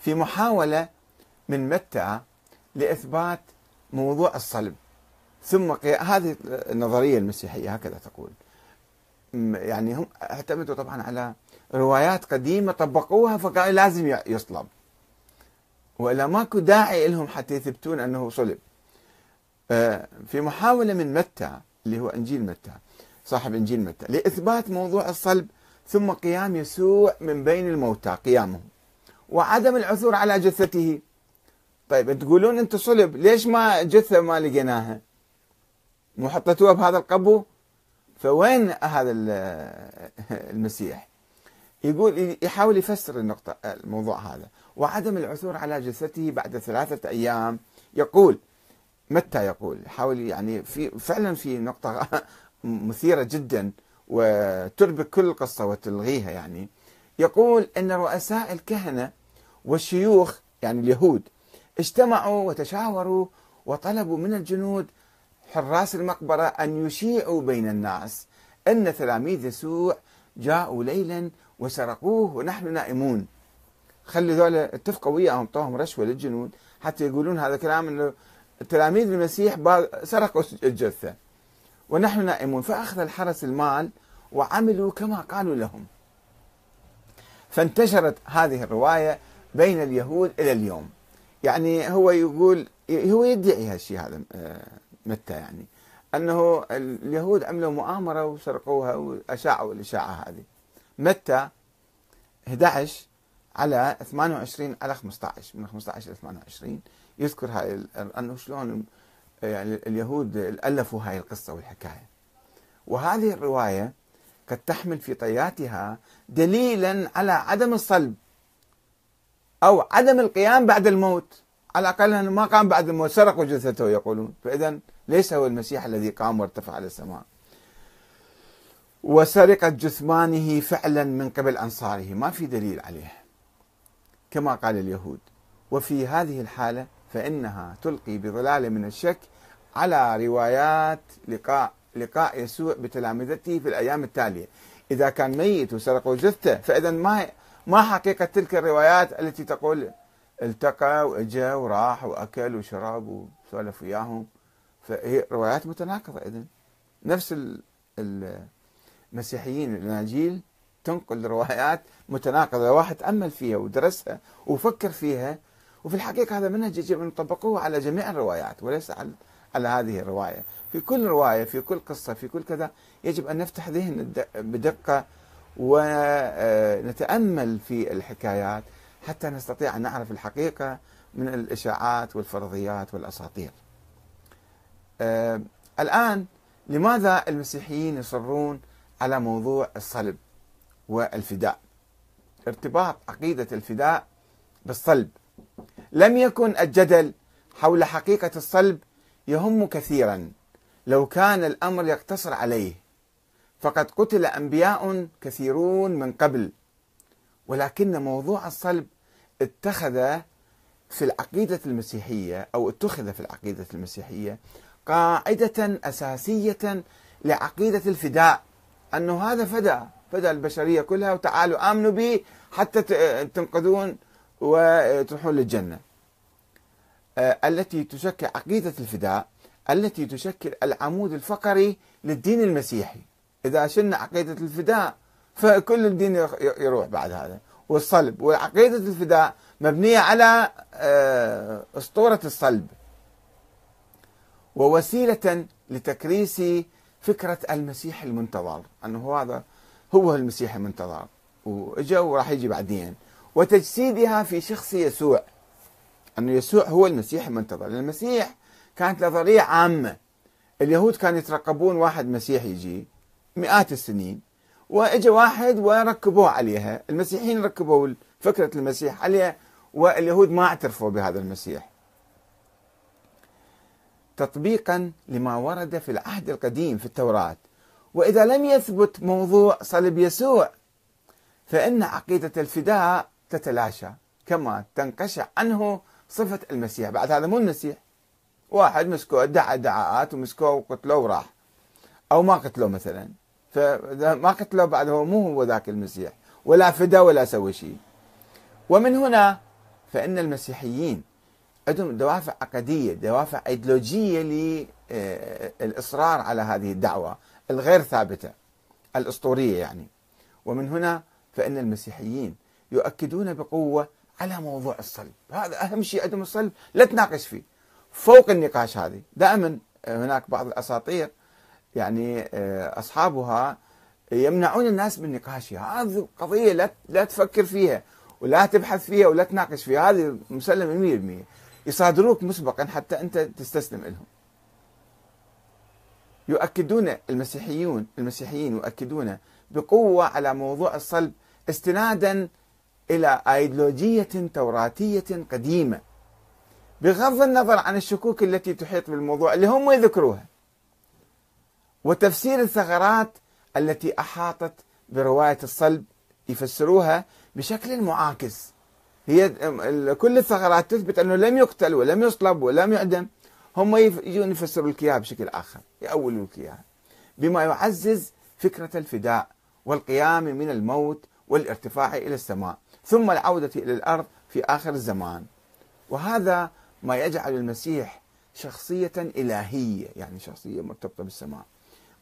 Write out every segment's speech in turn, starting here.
في محاولة من متى لإثبات موضوع الصلب. ثم هذه النظرية المسيحية هكذا تقول. يعني هم اعتمدوا طبعا على روايات قديمة طبقوها فقالوا لازم يصلب. وإلا ماكو داعي لهم حتى يثبتون أنه صلب. آه، في محاولة من متى اللي هو إنجيل متى صاحب إنجيل متى لإثبات موضوع الصلب ثم قيام يسوع من بين الموتى قيامه. وعدم العثور على جثته. طيب تقولون أنتم صلب ليش ما جثة ما لقيناها؟ مو حطيتوها بهذا القبو؟ فوين هذا المسيح؟ يقول يحاول يفسر النقطة الموضوع هذا. وعدم العثور على جثته بعد ثلاثة أيام. يقول متى يقول؟ حاول يعني في فعلا في نقطة مثيرة جدا وتربك كل القصة وتلغيها يعني. يقول أن رؤساء الكهنة والشيوخ يعني اليهود اجتمعوا وتشاوروا وطلبوا من الجنود حراس المقبرة أن يشيعوا بين الناس أن تلاميذ يسوع جاءوا ليلا وسرقوه ونحن نائمون. خلي ذولا اتفقوا وياهم طوهم رشوة للجنود حتى يقولون هذا كلام أنه تلاميذ المسيح سرقوا الجثة. ونحن نائمون. فأخذ الحرس المال وعملوا كما قالوا لهم. فانتشرت هذه الرواية بين اليهود إلى اليوم. يعني هو يقول هو يدعي هالشيء هذا آه، متى يعني؟ أنه اليهود عملوا مؤامرة وسرقوها وأشاعوا الإشاعة هذه. متى؟ 11 على 28 على 15 من 15 إلى 28 يذكر هاي أنه شلون يعني اليهود ألفوا هاي القصة والحكاية. وهذه الرواية قد تحمل في طياتها دليلا على عدم الصلب. أو عدم القيام بعد الموت. على الأقل أنه ما قام بعد الموت سرقوا جثته يقولون. فإذا ليس هو المسيح الذي قام وارتفع إلى السماء. وسرقة جثمانه فعلا من قبل أنصاره. ما في دليل عليه. كما قال اليهود. وفي هذه الحالة فإنها تلقي بظلال من الشك على روايات لقاء لقاء يسوع بتلامذته في الأيام التالية. إذا كان ميت وسرقوا جثته فإذا ما ما حقيقة تلك الروايات التي تقول التقى وإجا وراح وأكل وشرب وسولف وياهم. فهي روايات متناقضة اذا نفس المسيحيين الإناجيل تنقل روايات متناقضة. واحد تامل فيها ودرسها وفكر فيها وفي الحقيقة هذا منهج يجب أن نطبقه على جميع الروايات وليس على على هذه الرواية. في كل رواية في كل قصة في كل كذا يجب أن نفتح ذهن بدقة ونتأمل في الحكايات حتى نستطيع أن نعرف الحقيقة من الإشاعات والفرضيات والأساطير. آه الآن لماذا المسيحيين يصرون على موضوع الصلب والفداء؟ ارتباط عقيدة الفداء بالصلب. لم يكن الجدل حول حقيقة الصلب يهم كثيرا لو كان الأمر يقتصر عليه فقد قتل أنبياء كثيرون من قبل. ولكن موضوع الصلب اتخذ في العقيدة المسيحية أو اتخذ في العقيدة المسيحية قاعدة أساسية لعقيدة الفداء أنه هذا فدى فدى البشرية كلها وتعالوا آمنوا به حتى تنقذون وتروحون للجنة. آه، التي تشكل عقيدة الفداء التي تشكل العمود الفقري للدين المسيحي. إذا شلنا عقيدة الفداء فكل الدين يروح بعد هذا. والصلب وعقيدة الفداء مبنية على آه، أسطورة الصلب. ووسيلة لتكريس فكرة المسيح المنتظر. أنه هذا هو المسيح المنتظر. وإجا وراح يجي بعدين. وتجسيدها في شخص يسوع. أنه يسوع هو المسيح المنتظر. المسيح كانت نظرية عامة. اليهود كانوا يترقبون واحد مسيح يجي. مئات السنين واجى واحد وركبوه عليها. المسيحيين ركبوا فكرة المسيح عليها واليهود ما اعترفوا بهذا المسيح. تطبيقا لما ورد في العهد القديم في التوراة. وإذا لم يثبت موضوع صلب يسوع فإن عقيدة الفداء تتلاشى كما تنقشع عنه صفة المسيح. بعد هذا مو المسيح. واحد مسكوه ادعى ادعاءات ومسكوه وقتلوه وراح. أو ما قتلوه مثلا. فما قتلوه بعد هو مو هو ذاك المسيح ولا فدا ولا سوى شيء. ومن هنا فإن المسيحيين عندهم دوافع عقدية دوافع أيديولوجية للإصرار على هذه الدعوة الغير ثابتة الأسطورية يعني. ومن هنا فإن المسيحيين يؤكدون بقوة على موضوع الصلب. هذا أهم شيء عندهم الصلب لا تناقش فيه. فوق النقاش هذه دائما هناك بعض الأساطير يعني آه، أصحابها يمنعون الناس من نقاشها. هذه قضية لا لا تفكر فيها ولا تبحث فيها ولا تناقش فيها. هذه مسلمة 100% يصادروك مسبقا حتى أنت تستسلم لهم. يؤكدون المسيحيون المسيحيين يؤكدون بقوة على موضوع الصلب استنادا إلى أيديولوجية توراتية قديمة بغض النظر عن الشكوك التي تحيط بالموضوع اللي هم يذكروها. وتفسير الثغرات التي أحاطت برواية الصلب يفسروها بشكل معاكس. هي كل الثغرات تثبت أنه لم يقتل ولم يصلب ولم يعدم هم يجون يفسروا لك اياها بشكل آخر يأولوا لك اياها بما يعزز فكرة الفداء والقيام من الموت والارتفاع إلى السماء ثم العودة إلى الأرض في آخر الزمان. وهذا ما يجعل المسيح شخصية إلهية يعني شخصية مرتبطة بالسماء.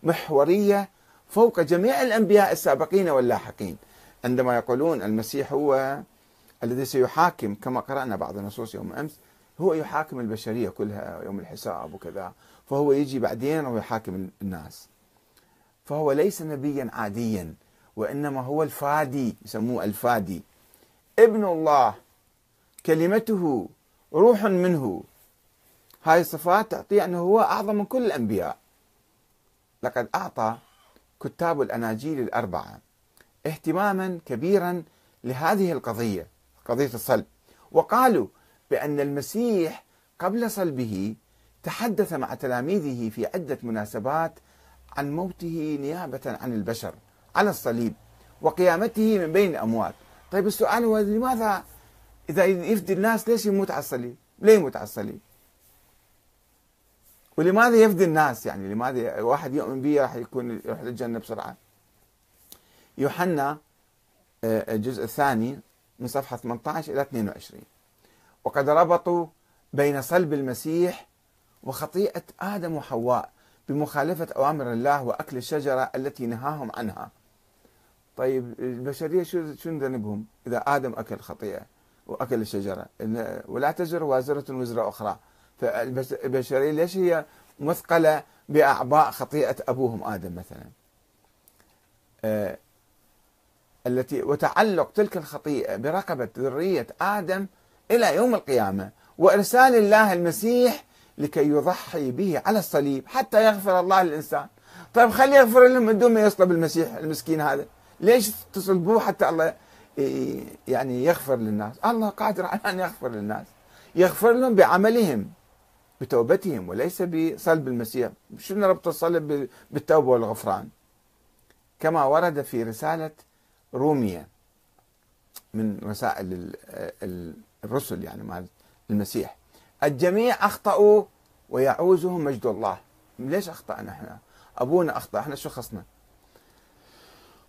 محورية فوق جميع الأنبياء السابقين واللاحقين. عندما يقولون المسيح هو الذي سيحاكم كما قرأنا بعض النصوص يوم أمس هو يحاكم البشرية كلها يوم الحساب وكذا فهو يجي بعدين ويحاكم الناس. فهو ليس نبيا عاديا وإنما هو الفادي يسموه الفادي. ابن الله كلمته روح منه. هاي الصفات تعطيه أنه هو أعظم من كل الأنبياء. لقد أعطى كتاب الأناجيل الأربعة اهتماما كبيرا لهذه القضية قضية الصلب. وقالوا بأن المسيح قبل صلبه تحدث مع تلاميذه في عدة مناسبات عن موته نيابة عن البشر على الصليب وقيامته من بين الأموات. طيب السؤال هو لماذا إذا يفدي الناس ليش يموت على الصليب؟ ليه يموت على الصليب؟ ولماذا يفدي الناس يعني؟ لماذا واحد يؤمن به راح يكون يروح للجنة بسرعة؟ يوحنا آه، الجزء الثاني من صفحة 18 إلى 22 وقد ربطوا بين صلب المسيح وخطيئة آدم وحواء بمخالفة أوامر الله وأكل الشجرة التي نهاهم عنها. طيب البشرية شو شو ذنبهم إذا آدم أكل خطيئة وأكل الشجرة؟ ولا تزر وازرة وزر أخرى. فالبشرية ليش هي مثقلة بأعباء خطيئة أبوهم آدم مثلا؟ آه التي وتعلق تلك الخطيئة برقبة ذرية آدم إلى يوم القيامة وإرسال الله المسيح لكي يضحي به على الصليب حتى يغفر الله للإنسان. طيب خليه يغفر لهم من دون ما يصلب المسيح المسكين هذا. ليش تصلبوه حتى الله يعني يغفر للناس؟ الله قادر على أن يغفر للناس. يغفر لهم بعملهم. بتوبتهم وليس بصلب المسيح. شنو ربط الصلب بالتوبة والغفران؟ كما ورد في رسالة رومية من رسائل الرسل يعني مال المسيح. الجميع أخطأوا ويعوزهم مجد الله. ليش أخطأنا إحنا؟ أبونا أخطأ. إحنا شو خصنا؟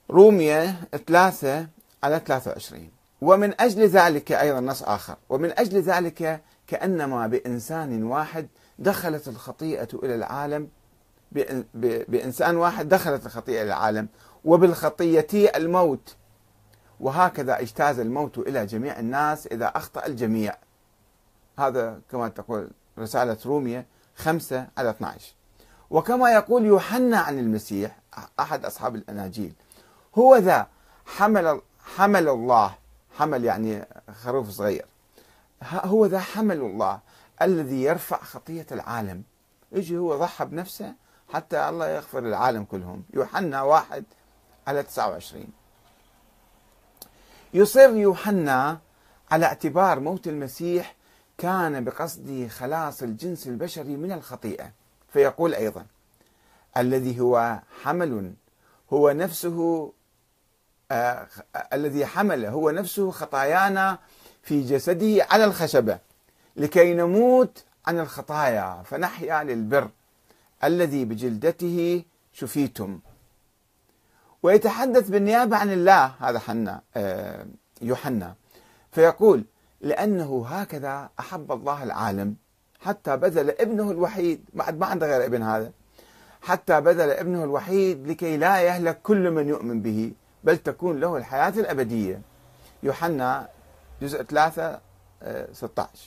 رومية ثلاثة على 23 ومن أجل ذلك أيضا نص آخر. ومن أجل ذلك كأنما بإنسان واحد دخلت الخطيئة إلى العالم بإنسان واحد دخلت الخطيئة إلى العالم وبالخطية الموت. وهكذا اجتاز الموت إلى جميع الناس إذا أخطأ الجميع. هذا كما تقول رسالة رومية خمسة على 12 وكما يقول يوحنا عن المسيح أحد أصحاب الأناجيل هو ذا حمل حمل الله. حمل يعني خروف صغير. هو ذا حمل الله الذي يرفع خطية العالم. يجي هو ضحى بنفسه حتى الله يغفر العالم كلهم. يوحنا واحد على 29 يصر يوحنا على اعتبار موت المسيح كان بقصد خلاص الجنس البشري من الخطيئة. فيقول أيضا الذي هو حمل هو نفسه آه الذي حمل هو نفسه خطايانا في جسده على الخشبة لكي نموت عن الخطايا. فنحيا للبر الذي بجلدته شفيتم. ويتحدث بالنيابة عن الله هذا حنا آه، يوحنا فيقول لأنه هكذا أحب الله العالم حتى بذل ابنه الوحيد. بعد ما عنده غير ابن هذا. حتى بذل ابنه الوحيد لكي لا يهلك كل من يؤمن به بل تكون له الحياة الأبدية. يوحنا جزء 3 16 آه،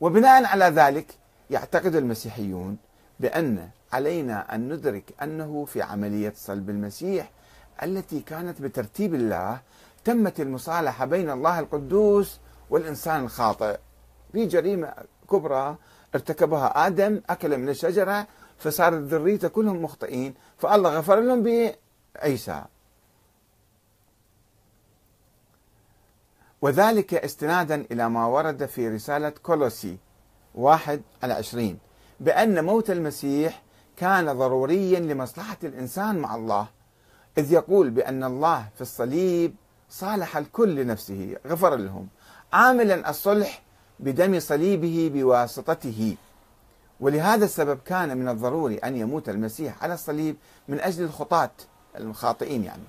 وبناء على ذلك يعتقد المسيحيون بأن علينا أن ندرك أنه في عملية صلب المسيح التي كانت بترتيب الله تمت المصالحة بين الله القدوس والإنسان الخاطئ. في جريمة كبرى ارتكبها آدم أكل من الشجرة فصارت ذريته كلهم مخطئين فالله غفر لهم بعيسى وذلك استنادا إلى ما ورد في رسالة كولوسي واحد على عشرين بأن موت المسيح كان ضروريا لمصلحة الإنسان مع الله إذ يقول بأن الله في الصليب صالح الكل لنفسه غفر لهم عاملا الصلح بدم صليبه بواسطته. ولهذا السبب كان من الضروري أن يموت المسيح على الصليب من أجل الخطاة الخاطئين يعني.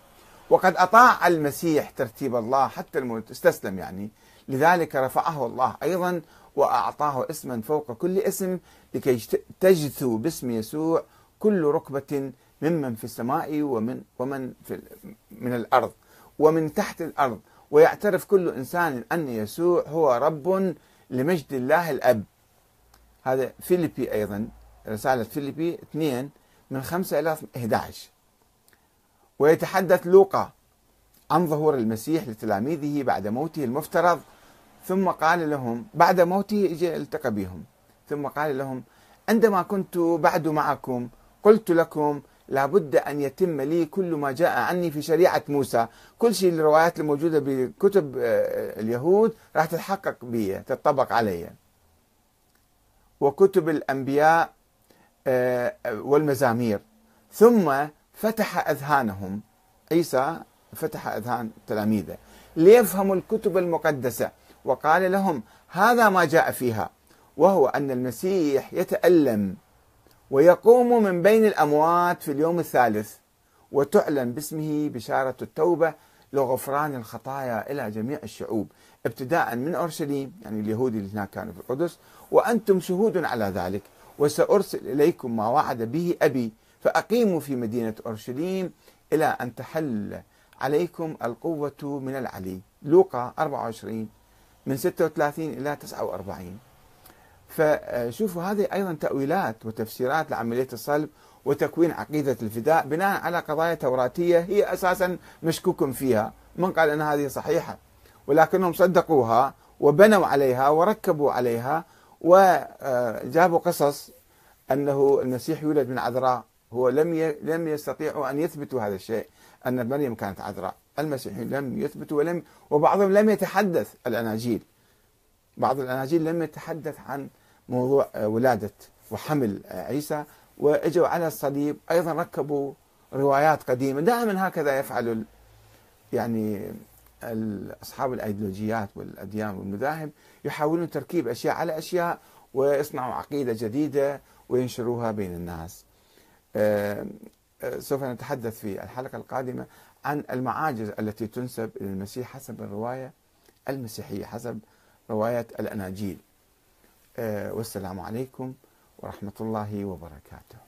وقد أطاع المسيح ترتيب الله حتى الموت استسلم يعني. لذلك رفعه الله أيضا وأعطاه اسما فوق كل اسم لكي تجثو باسم يسوع كل ركبة ممن في السماء ومن ومن في من الأرض ومن تحت الأرض. ويعترف كل إنسان أن يسوع هو رب لمجد الله الأب. هذا فيليبي أيضا رسالة فيليبي 2 من 5 إلى 11 ويتحدث لوقا عن ظهور المسيح لتلاميذه بعد موته المفترض ثم قال لهم بعد موته اجى التقى بهم ثم قال لهم عندما كنت بعد معكم قلت لكم لابد أن يتم لي كل ما جاء عني في شريعة موسى. كل شيء الروايات الموجودة بكتب آه، اليهود راح تتحقق بي تطبق علي. وكتب الأنبياء آه، والمزامير. ثم فتح أذهانهم. عيسى فتح أذهان تلاميذه ليفهموا الكتب المقدسة. وقال لهم هذا ما جاء فيها وهو أن المسيح يتألم ويقوم من بين الأموات في اليوم الثالث وتعلن باسمه بشارة التوبة لغفران الخطايا إلى جميع الشعوب. ابتداء من أورشليم يعني اليهود اللي هناك كانوا في القدس وأنتم شهود على ذلك. وسأرسل إليكم ما وعد به أبي فأقيموا في مدينة أورشليم إلى أن تحل عليكم القوة من العلي. لوقا 24 من 36 إلى 49 فشوفوا هذه أيضا تأويلات وتفسيرات لعملية الصلب وتكوين عقيدة الفداء بناء على قضايا توراتية هي أساسا مشكوك فيها. من قال أن هذه صحيحة؟ ولكنهم صدقوها وبنوا عليها وركبوا عليها وجابوا قصص أنه المسيح يولد من عذراء. هو لم لم يستطيعوا أن يثبتوا هذا الشيء أن مريم كانت عذراء المسيحيين لم يثبتوا ولم وبعضهم لم يتحدث الأناجيل بعض الأناجيل لم يتحدث عن موضوع ولادة وحمل عيسى وإجوا على الصليب أيضا ركبوا روايات قديمة دائما هكذا يفعل يعني اصحاب الأيديولوجيات والأديان والمذاهب يحاولون تركيب أشياء على أشياء ويصنعوا عقيدة جديدة وينشروها بين الناس. آه، آه، سوف نتحدث في الحلقة القادمة عن المعاجز التي تنسب إلى المسيح حسب الرواية المسيحية حسب رواية الأناجيل. آه، والسلام عليكم ورحمة الله وبركاته